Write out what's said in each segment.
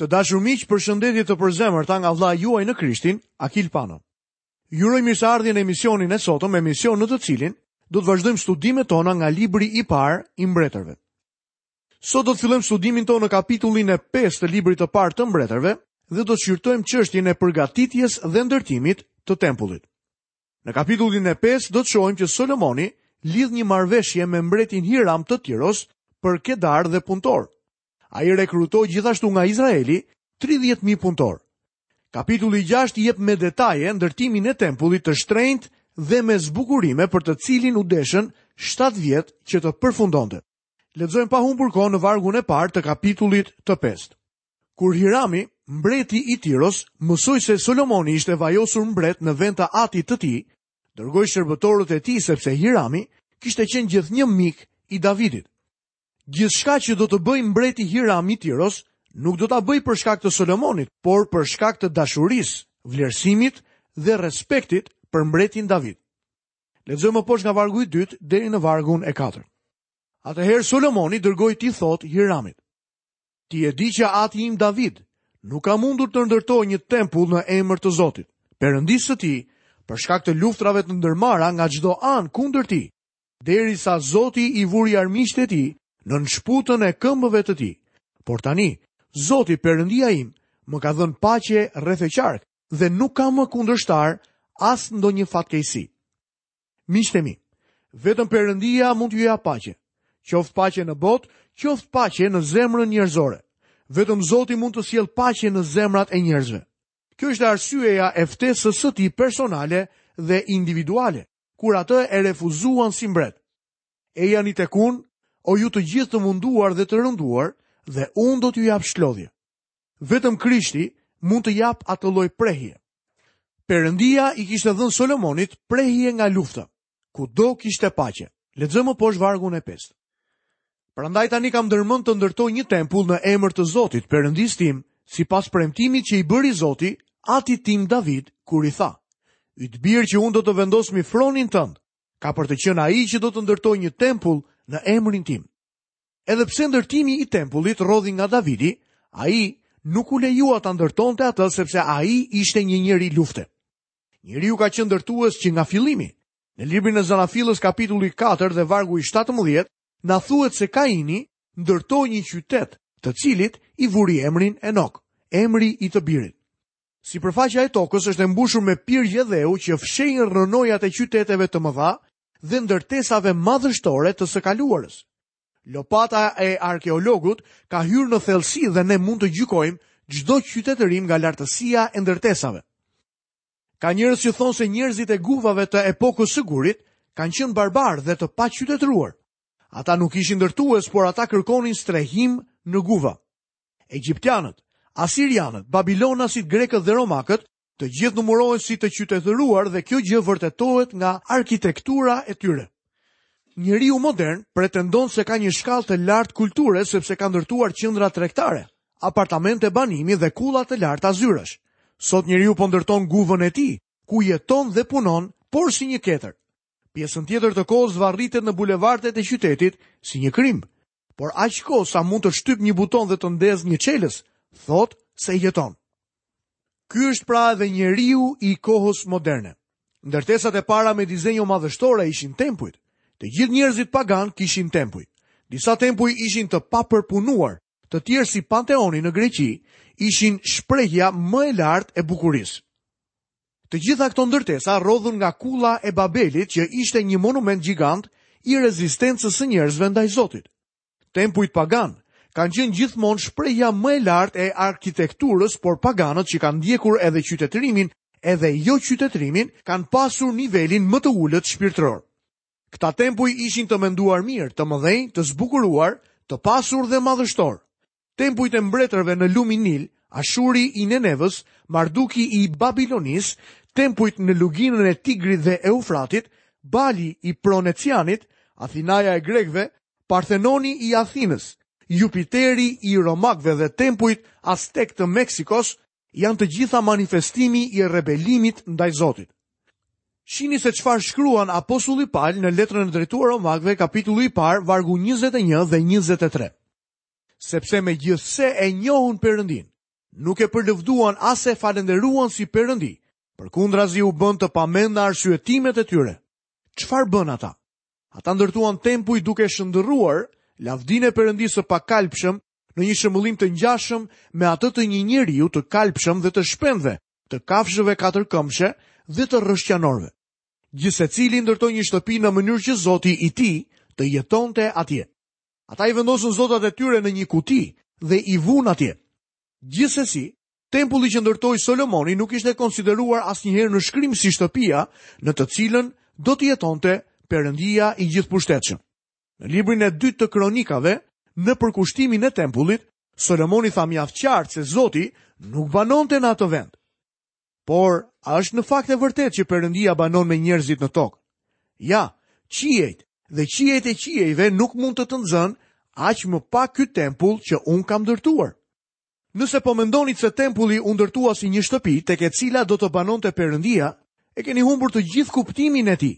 Të dashur miq, përshëndetje të përzemërta nga vëllai juaj në Krishtin, Akil Pano. Ju uroj mirëseardhjen në emisionin e sotëm, emision në të cilin do të vazhdojmë studimet tona nga libri i parë i mbretërve. Sot do të fillojmë studimin tonë në kapitullin e 5 të librit të parë të mbretërve dhe do të shqyrtojmë çështjen e përgatitjes dhe ndërtimit të tempullit. Në kapitullin e 5 do të shohim që Solomoni lidh një marrëveshje me mbretin Hiram të Tiros për kedër dhe punëtorë. Ai rekrutoi gjithashtu nga Izraeli tridhjetë mijë punëtorë. Kapitulli i gjashtë jep me detaje ndërtimin e tempullit të shtrenjtë dhe me zbukurime për të cilin u deshën shtatë vjet që të përfundonte. Lexojmë pa humbur kohë në vargun e parë të kapitullit të pestë. Kur Hirami, mbreti i Tiros, mësoi se Solomoni ishte vajosur mbret në vend të atit të tij, dërgoi shërbëtorët e tij sepse Hirami kishte qenë gjithnjë mik i Davidit. Gjithçka që do të bëjë mbreti Hiram i Tiros, nuk do ta bëjë për shkak të Solomonit, por për shkak të dashurisë, vlerësimit dhe respektit për mbretin David. Lexojmë më poshtë nga vargu i dytë deri në vargun e katërt. Atëherë Solomoni dërgoi t'i thotë Hiramit: Ti e di që ati im David nuk ka mundur të ndërtojë një tempull në emër të Zotit, Perëndisë së tij, për shkak të luftërave të ndërmarra nga çdo anë kundër tij, derisa Zoti i vuri armiqtë e tij nën shputën e këmbëve të tij. Por tani, Zoti Perëndia im më ka dhënë paqe rreth e qark dhe nuk kam më kundërshtarë as ndonjë fatkeqësi. Miqtë e mi, vetëm Perëndia mund t'ju japë paqe. Qoftë paqe në botë, qoftë paqe në zemrën njerëzore. Vetëm Zoti mund të sjellë paqe në zemrat e njerëzve. Kjo është arsyeja e ftesës së tij personale dhe individuale. kur atë e refuzuan si mbret. Ejani tek unë, o ju të gjithë të munduar dhe të rënduar, dhe unë do t'ju jap çlodhje. Vetëm Krishti mund të japë atë lloj prehje. Perëndia i kishte dhënë Solomonit prehje nga lufta, kudo kishte paqe. Lexojmë më poshtë vargun e 5. Prandaj tani kam ndërmend të ndërtoj një tempull në emër të Zotit, Perëndisë tim, sipas premtimit që i bëri Zoti atit tim David, kur i tha: Yt bir që unë do të vendos mbi fronin tënd, ka për të qenë ai që do të ndërtojë një tempull në emrin tim. Edhe pse ndërtimi i tempullit rrodhi nga Davidi, ai nuk u lejua ta ndërtonte atë sepse ai ishte një njeri lufte. Njeriu ka qenë ndërtues që nga fillimi. Në librin e Zanafillës kapitulli 4 dhe vargu i 17, Na thuhet se Kaini ndërtoi një qytet, të cilit i vuri emrin Enok, emri i të birit. Sipërfaqja e tokës është e mbushur me pirgje dheu që fshehin rrënojat e qyteteve të mëdha dhe ndërtesave madhështore të së kaluarës. Lopata e arkeologut ka hyrë në thellësi dhe ne mund të gjykojmë çdo qytetërim nga lartësia e ndërtesave. Ka njerëz që thonë se njerëzit e guvave të epokës së gurit kanë qenë barbarë dhe të paqytetëruar. Ata nuk ishin ndërtues, por ata kërkonin strehim në guva. Egjiptianët, asirianët, babilonasit, grekët dhe romakët, të gjithë numërohen si të qytetëruar dhe kjo gjë vërtetohet nga arkitektura e tyre. Njeriu modern pretendon se ka një shkallë të lartë kulture sepse ka ndërtuar qendra tregtare, apartamente banimi dhe kulla të larta zyrash. Sot njeriu po ndërton guvën e tij, ku jeton dhe punon, por si një ketër. Pjesën tjetër të kohës zvarritet në bulevardet e qytetit si një krimb. por aq kohë sa mund të shtypë një buton dhe të ndezë një çelës, thotë se jeton. Ky është pra edhe njeriu i kohës moderne. Ndërtesat e para me dizenjo madhështore ishin tempujt. Të gjithë njerëzit paganë kishin tempuj. Disa tempuj ishin të papërpunuar, të tjerë si Panteoni në Greqi ishin shprehja më e lartë e bukurisë. Të gjitha këto ndërtesa rrodhun nga Kulla e Babelit që ishte një monument gjigant i rezistencës së njerëzve ndaj Zotit. Tempujt paganë kanë qenë gjithmonë shprehja më e lartë e arkitekturës, por paganët që kanë ndjekur edhe qytetërimin, edhe joqytetërimin, kanë pasur nivelin më të ulët shpirtëror. Këta tempuj ishin të menduar mirë, të mëdhenj, të zbukuruar, të pasur dhe madhështorë. Tempujt e mbretërve në lumin Nil, Ashuri i Nenevës, Marduki i Babilonisë, tempujt në luginën e Tigrit dhe Eufratit, Bali i Pronecianit, Athinaja e grekëve, Parthenoni i Athinës, Jupiteri i romakëve dhe tempujt aztekë të Meksikos janë të gjitha manifestimi i rebelimit ndaj Zotit. Shihni se çfarë shkruan apostulli Pal në letrën e drejtuar romakëve kapitulli i parë vargu 21 dhe 23. Sepse megjithëse e njohun Perëndinë, nuk e përlëvduan as e falënderuan si Perëndi, përkundrazi u bënë të pamend në arsyetimet e tyre. Çfarë bënë ata? Ata ndërtuan tempuj duke shndërruar lavdinë e Perëndisë së pakalbshëm në një shëmbëllim të ngjashëm me atë të një njeriu të kalbshëm dhe të shpendëve, të kafshëve katërkëmbëshe dhe të rrëshqanorëve. Gjithsecili ndërtoi një shtëpi në mënyrë që zoti i tij të jetonte atje. Ata i vendosën zotat e tyre në një kuti dhe i vunë atje. Gjithsesi, tempulli që ndërtoi Solomoni nuk ishte konsideruar asnjëherë në shkrim si shtëpia në të cilën do të jetonte Perëndia i Gjithëpushtetshëm. Në librin e dytë të Kronikave, në përkushtimin e tempullit, Solomoni tha mjaft qartë se Zoti nuk banonte në atë vend. Por, a është në fakt e vërtetë që përëndia banon me njerëzit në tokë? Ja, qiejt dhe qiejt e qiejve nuk mund të të nxënë aq më pak ky tempull që unë kam ndërtuar. Nëse po mendonit se tempulli u ndërtua si një shtëpi tek e cila do të banonte Perëndia, e keni humbur të gjithë kuptimin e tij.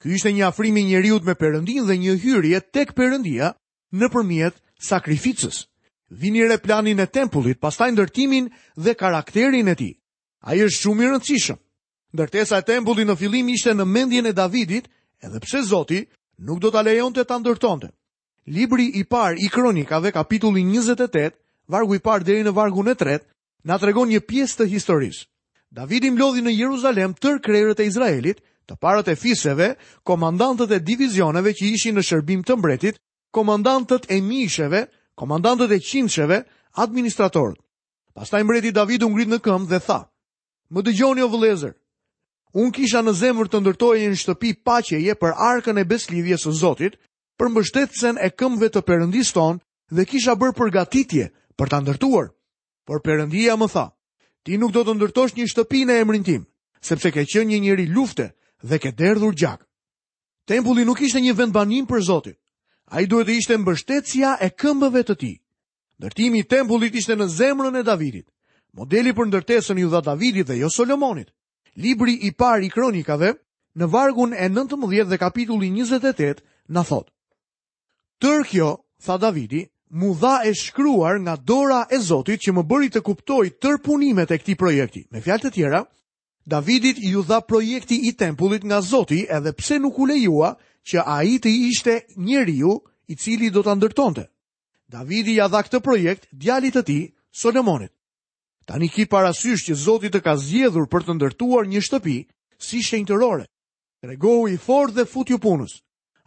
Ky ishte një afrim i njeriut me Perëndinë dhe një hyrje tek Perëndia nëpërmjet sakrificës. Vini re planin e tempullit, pastaj ndërtimin dhe karakterin e tij. Ai është shumë i rëndësishëm. Ndërtesa e tempullit në fillim ishte në mendjen e Davidit, edhe pse Zoti nuk do ta lejonte ta ndërtonte. Libri i parë i Kronikave, kapitulli 28, vargu i parë deri në vargun e tretë, na tregon një pjesë të historisë. Davidi mblodhi në Jeruzalem tërë krerët e Izraelit, të parët e fiseve, komandantët e divizioneve që ishin në shërbim të mbretit, komandantët e mijësheve, komandantët e qindsheve, administratorët. Pastaj mbreti David u ngrit në këmbë dhe tha: "Më dëgjoni o vëllezër. Unë kisha në zemër të ndërtoja një shtëpi paqeje për arkën e besëlidhjes së Zotit, për mbështetësen e këmbëve të Perëndisë tonë, dhe kisha bërë përgatitje për ta ndërtuar. Por Perëndia më tha: "Ti nuk do të ndërtosh një shtëpi në emrin tim, sepse ke qenë një njeri lufte dhe ke derdhur gjak." Tempulli nuk ishte një vendbanim për Zotin. Ai duhet të ishte mbështetësja e këmbëve të tij. Ndërtimi i tempullit ishte në zemrën e Davidit. Modeli për ndërtesën iu dha Davidit dhe jo Solomonit. Libri i parë i kronikave, në vargun e 19 dhe kapitulli 28, na thotë. Tërë kjo, tha Davidi, m'u dha e shkruar nga dora e Zotit që më bëri të kuptoj tërë punimet e këtij projekti. Me fjalë të tjera, Davidit iu dha projekti i tempullit nga Zoti edhe pse nuk u lejua që ai të ishte njeriu i cili do ta ndërtonte. Davidi ia dha këtë projekt djalit të tij, Solomonit. Tani ki parasysh që Zoti të ka zgjedhur për të ndërtuar një shtëpi si shenjtërore. Tregohu i fortë dhe futju punës.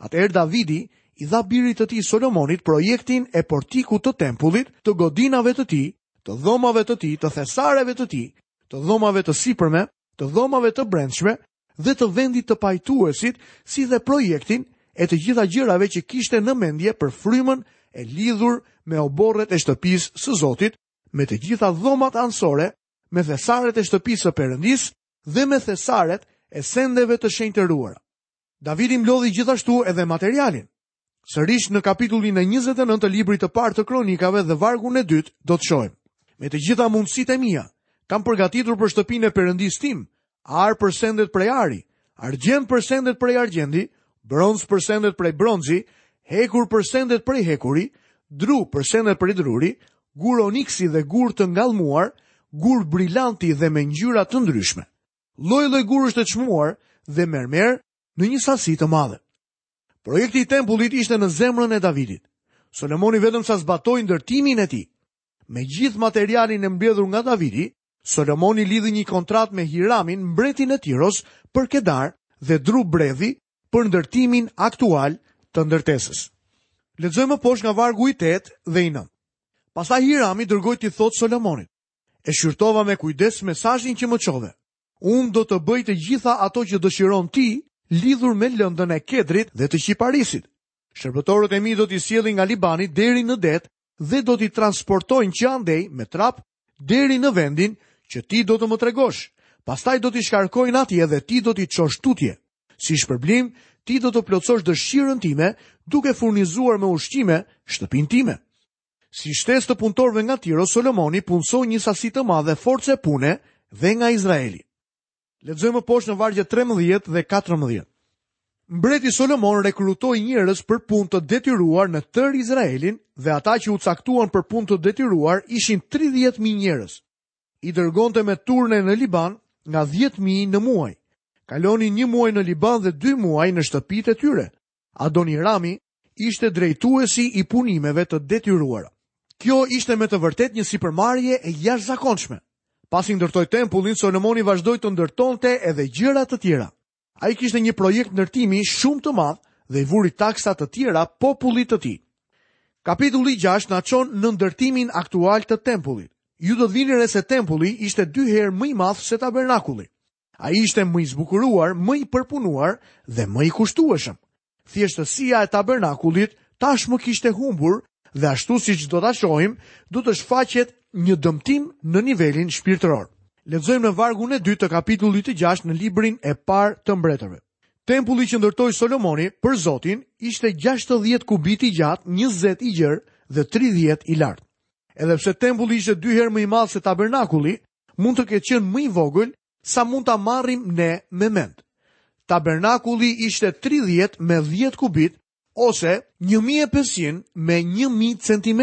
Atëherë Davidi i dha birit të tij Solomonit projektin e portikut të tempullit, të godinave të tij, të dhomave të tij, të thesareve të tij, të dhomave të sipërme, të dhomave të brendshme dhe të vendit të pajtuesit, si dhe projektin e të gjitha gjërave që kishte në mendje për frymën e lidhur me oborret e shtëpisë së Zotit, me të gjitha dhomat anësore, me thesaret e shtëpisë së Perëndisë dhe me thesaret e sendeve të shenjtëruara. Davidi mblodhi gjithashtu edhe materialin. Sërisht në kapitullin e 29 të librit të parë të kronikave dhe vargun e dytë do të shohim. Me të gjitha mundësitë e mia, kam përgatitur për shtëpinë e Perëndisë tim, ar për sendet prej ari, argjend për sendet prej argjendi, bronz për sendet prej bronzi, hekur për sendet prej hekuri, dru për sendet prej druri, gurë oniksi dhe gurë të ngallmuar, gurë brilanti dhe me ngjyra të ndryshme. lloj-lloj gurësh të çmuar dhe mermer në një sasi të madhe. Projekti i tempullit ishte në zemrën e Davidit. Solomoni vetëm sa zbatoi ndërtimin e tij. Me gjithë materialin e mbledhur nga Davidi, Solomoni lidhi një kontratë me Hiramin, mbretin e Tiros, për kedër dhe dru bredhi për ndërtimin aktual të ndërtesës. Lexojmë më poshtë nga vargu i 8 dhe i 9. Pastaj Hirami dërgoi t'i thotë Solomonit: E shqyrtova me kujdes mesazhin që më çove. Unë do të bëj të gjitha ato që dëshiron ti lidhur me lëndën e kedrit dhe të qiparisit. Shërbëtorët e mi do t'i sjellin nga Libani deri në det dhe do t'i transportojnë që andej me trap deri në vendin që ti do të më tregosh. Pastaj do t'i shkarkojnë atje dhe ti do t'i çosh tutje. Si shpërblim, ti do të plotësosh dëshirën time duke furnizuar me ushqime shtëpinë time. Si shtesë të punëtorëve nga Tiro, Solomoni punësoi një sasi të madhe force pune dhe nga Izraeli. Lexojmë më poshtë në vargjet 13 dhe 14. Mbreti Solomon rekrutoi njerëz për punë të detyruar në tërë Izraelin dhe ata që u caktuan për punë të detyruar ishin 30.000 njerëz. I dërgonte me turne në Liban nga 10.000 në muaj. Kalonin një muaj në Liban dhe dy muaj në shtëpitë e tyre. Adonirami ishte drejtuesi i punimeve të detyruara. Kjo ishte me të vërtetë një sipërmarrje e jashtëzakonshme. Pasi ndërtoi tempullin, Solomoni vazhdoi të ndërtonte edhe gjëra të tjera. Ai kishte një projekt ndërtimi shumë të madh dhe i vuri taksa të tjera popullit të tij. Kapitulli 6 na çon në ndërtimin aktual të tempullit. Ju do të vini re se tempulli ishte dy herë më i madh se tabernakulli. Ai ishte më i zbukuruar, më i përpunuar dhe më i kushtueshëm. Thjeshtësia e tabernakullit tashmë kishte humbur dhe ashtu siç do ta shohim, do të shfaqet një dëmtim në nivelin shpirtëror. Lexojmë në vargun e 2 të kapitullit të 6 në librin e parë të mbretërve. Tempulli që ndërtoi Solomoni për Zotin ishte 60 kubitë i gjatë, 20 i gjerë dhe 30 i lartë. Edhe pse tempulli ishte dy herë më i madh se tabernakulli, mund të ketë qenë më i vogël sa mund ta marrim ne me mend. Tabernakulli ishte 30 me 10 kubit ose 1.500 me 1000 cm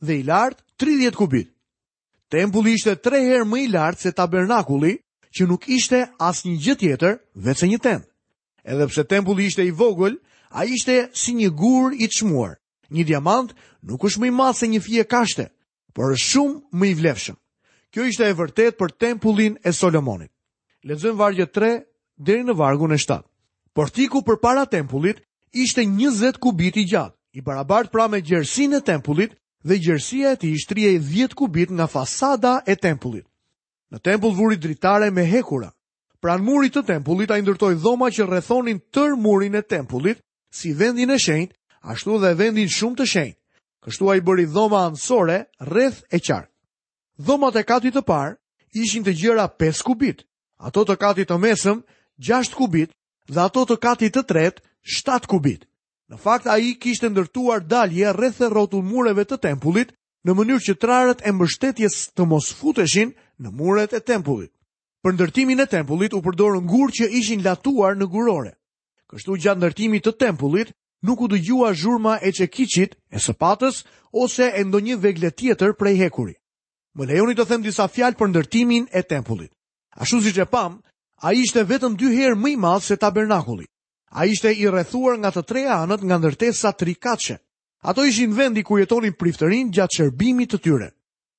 dhe i lartë 30 kubit. Tempulli ishte 3 herë më i lartë se tabernakulli, që nuk ishte asnjë gjë tjetër veçse një tendë. Edhe pse tempulli ishte i vogël, ai ishte si një gur i çmuar. Një diamant nuk është më i madh se një fije kashte, por është shumë më i vlefshëm. Kjo ishte e vërtetë për tempullin e Solomonit. Lexojmë vargjet 3 deri në vargun e 7. Portiku përpara tempullit ishte 20 kubit i gjatë, i barabartë pra me gjerësinë e tempullit dhe gjerësia e tij shtrihej 10 kubit nga fasada e tempullit. Në tempull vuri dritare me hekura. Pranë murit të tempullit ai ndërtoi dhoma që rrethonin tërë murin e tempullit si vendin e shenjtë, ashtu dhe vendin shumë të shenjtë. Kështu ai bëri dhoma anësore rreth e qark. Dhomat e katit të parë ishin të gjera 5 kubit, ato të katit të mesëm 6 kubit dhe ato të katit të tretë 7 kubit. Në fakt ai kishte ndërtuar dalje rreth e rrotull mureve të tempullit në mënyrë që trarët e mbështetjes të mos futeshin në muret e tempullit. Për ndërtimin e tempullit u përdorën gurë që ishin latuar në gurore. Kështu gjatë ndërtimit të tempullit, nuk u dëgjua zhurma e çekiçit, e sëpatës ose e ndonjë vegle tjetër prej hekuri. Më lejoni të them disa fjalë për ndërtimin e tempullit. Ashtu siç e pamë, ai ishte vetëm dy herë më i madh se tabernakulli. Ai ishte i rrethuar nga të tre anët nga ndërtesa trikatëshe. Ato ishin vendi ku jetonin priftërinjtë gjatë shërbimit të tyre.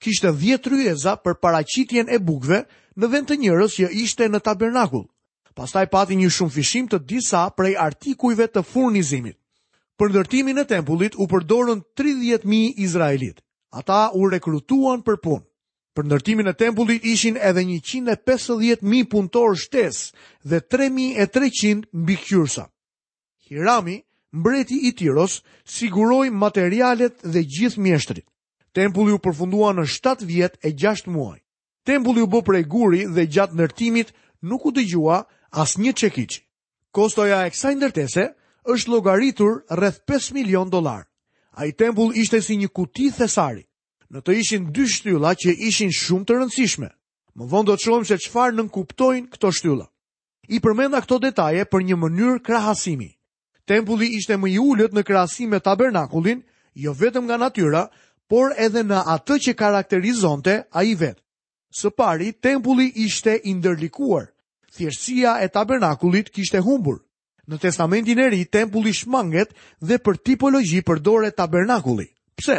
Kishte dhjetë tryeza për paraqitjen e bukëve, në vend të njërës që ishte në tabernakull. Pastaj pati një shumëfishim të disa prej artikujve të furnizimit. Për ndërtimin e tempullit u përdorën 30.000 izraelitë. Ata u rekrutuan për punë. Për ndërtimin e tempullit ishin edhe 150.000 punëtorë shtesë dhe 3.300 mbikëqyrësa. Hirami, mbreti i Tiros, siguroi materialet dhe gjithë mjeshtrit. Tempulli u përfundua në shtatë vjet e gjashtë muaj. Tempulli u bë prej guri dhe gjatë ndërtimit nuk u dëgjua asnjë çekiç. Kostoja e kësaj ndërtese është llogaritur rreth pesë milionë dollarë. Ai tempull ishte si një kuti thesari. Në të ishin dy shtylla që ishin shumë të rëndësishme. Më vonë do të shohim se çfarë nënkuptojnë këto shtylla. I përmenda këto detaje për një mënyrë krahasimi. Tempulli ishte më i ulët në krahasim me tabernakullin, jo vetëm nga natyra, por edhe në atë që karakterizonte ai vetë. Së pari, tempulli ishte i ndërlikuar. Thjeshtësia e tabernakullit kishte humbur. Në Testamentin e Ri, tempulli shmanget dhe për tipologji përdoret tabernakulli. Pse?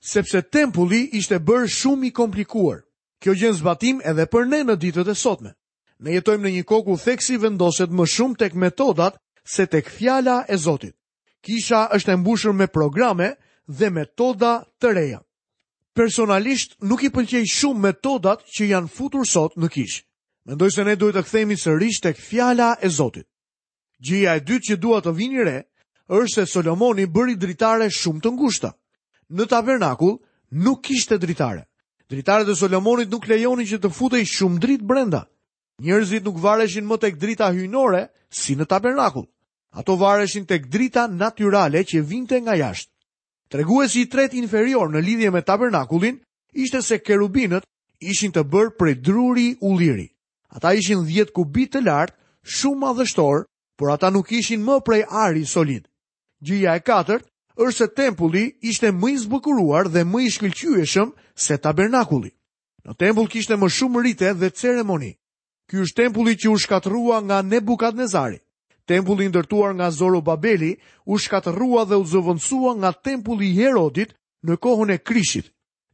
Sepse tempulli ishte bërë shumë i komplikuar. Kjo gjen zbatim edhe për ne në ditët e sotme. Ne jetojmë në një kohë ku theksi vendoset më shumë tek metodat se tek fjala e Zotit. Kisha është e mbushur me programe dhe metoda të reja. Personalisht nuk i pëlqej shumë metodat që janë futur sot në kishë. Mendoj se ne duhet të kthehemi sërish tek fjala e Zotit. Gjëja e dytë që dua të vini re është se Solomoni bëri dritare shumë të ngushta. Në tabernakull nuk kishte dritare. Dritaret e Solomonit nuk lejonin që të futej shumë dritë brenda. Njerëzit nuk vareshin më tek drita hyjnore si në tabernakull. Ato vareshin tek drita natyrale që vinte nga jashtë. Treguesi i tretë inferior në lidhje me tabernakullin ishte se kerubinët ishin të bërë prej druri ulliri. Ata ishin dhjetë kubit të lartë, shumë madhështorë, por ata nuk ishin më prej ari solid. Gjëja e katërt është se tempulli ishte më i zbukuruar dhe më i shkëlqyeshëm se tabernakulli. Në tempull kishte më shumë rite dhe ceremoni. Ky është tempulli që u shkatërrua nga Nebukadnezari. Tempulli i ndërtuar nga Zorobabeli u shkatërrua dhe u zëvendësua nga tempulli i Herodit në kohën e Krishtit.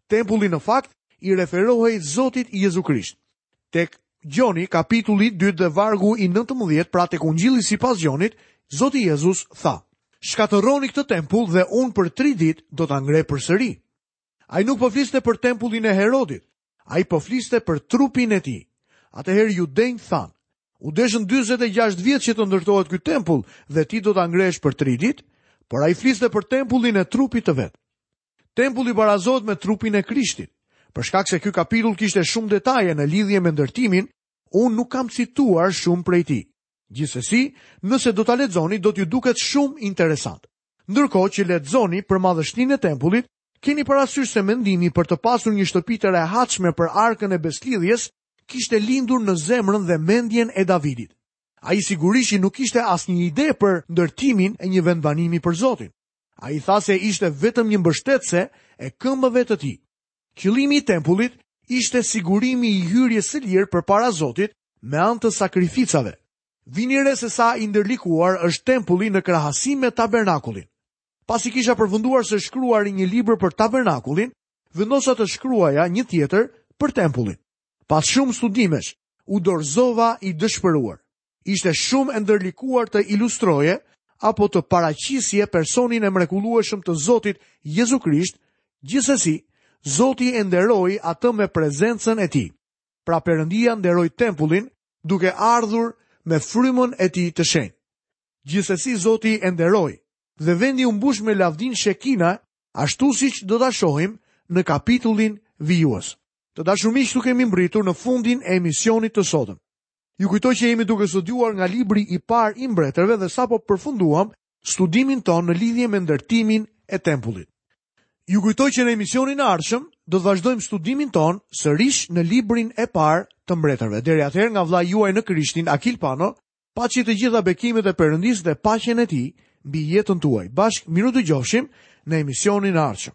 Tempulli në fakt i referohej Zotit Jezu Krisht. Tek Gjoni, kapitulli 2 dhe vargu i 19, pra tek ungjilli sipas Gjonit, Zoti Jezus tha, shkatërroni këtë tempull dhe unë për tri ditë do ta ngre përsëri. Ai nuk po fliste për tempullin e Herodit, ai po fliste për trupin e tij. Atëherë judenjtë thanë, u deshën 46 vjet që të ndërtohet ky tempull dhe ti do ta ngresh për tri ditë, por ai fliste për tempullin e trupit të vet. Tempulli barazohet me trupin e Krishtit. Për shkak se ky kapitull kishte shumë detaje në lidhje me ndërtimin, unë nuk kam cituar shumë prej tij. Gjithsesi, nëse do ta lexoni, do t'ju duket shumë interesant. Ndërkohë që lexoni për madhështinë e tempullit, keni parasysh se mendimi për të pasur një shtëpi të rehatshme për arkën e besëlidhjes kishte lindur në zemrën dhe mendjen e Davidit. Ai sigurisht nuk kishte asnjë ide për ndërtimin e një vendbanimi për Zotin. Ai tha se ishte vetëm një mbështetëse e këmbëve të tij. Qëllimi i tempullit ishte sigurimi i hyrjes së lirë përpara Zotit me anë të sakrificave. Vini re se sa i ndërlikuar është tempulli në krahasim me tabernakullin. Pasi kisha përfunduar së shkruari një libër për tabernakullin, vendosa të shkruaja një tjetër për tempullin. Pas shumë studimesh, u dorëzova i dëshpëruar. Ishte shumë e ndërlikuar të ilustroje apo të paraqisje personin e mrekullueshëm të Zotit Jezu Krisht, gjithsesi, Zoti e nderoi atë me prezencën e tij. Pra Perëndia nderoi tempullin duke ardhur me frymën e tij të shenjtë. Gjithsesi Zoti e nderoi dhe vendi u mbush me lavdinë Shekina, ashtu siç do ta shohim në kapitullin vijues. Të dashur miq, kemi mbritur në fundin e emisionit të sotëm. Ju kujtoj që jemi duke studiuar nga libri i parë i mbretërve dhe sapo përfunduam studimin tonë në lidhje me ndërtimin e tempullit. Ju kujtoj që në emisionin e ardhshëm do të vazhdojmë studimin tonë sërish në librin e parë të mbretërve. Deri atëherë nga vëllai juaj në Krishtin Akil Pano, paçi të gjitha bekimet e Perëndisë dhe paqen e tij mbi jetën tuaj. Bashkë miru dëgjofshim në emisionin e ardhshëm.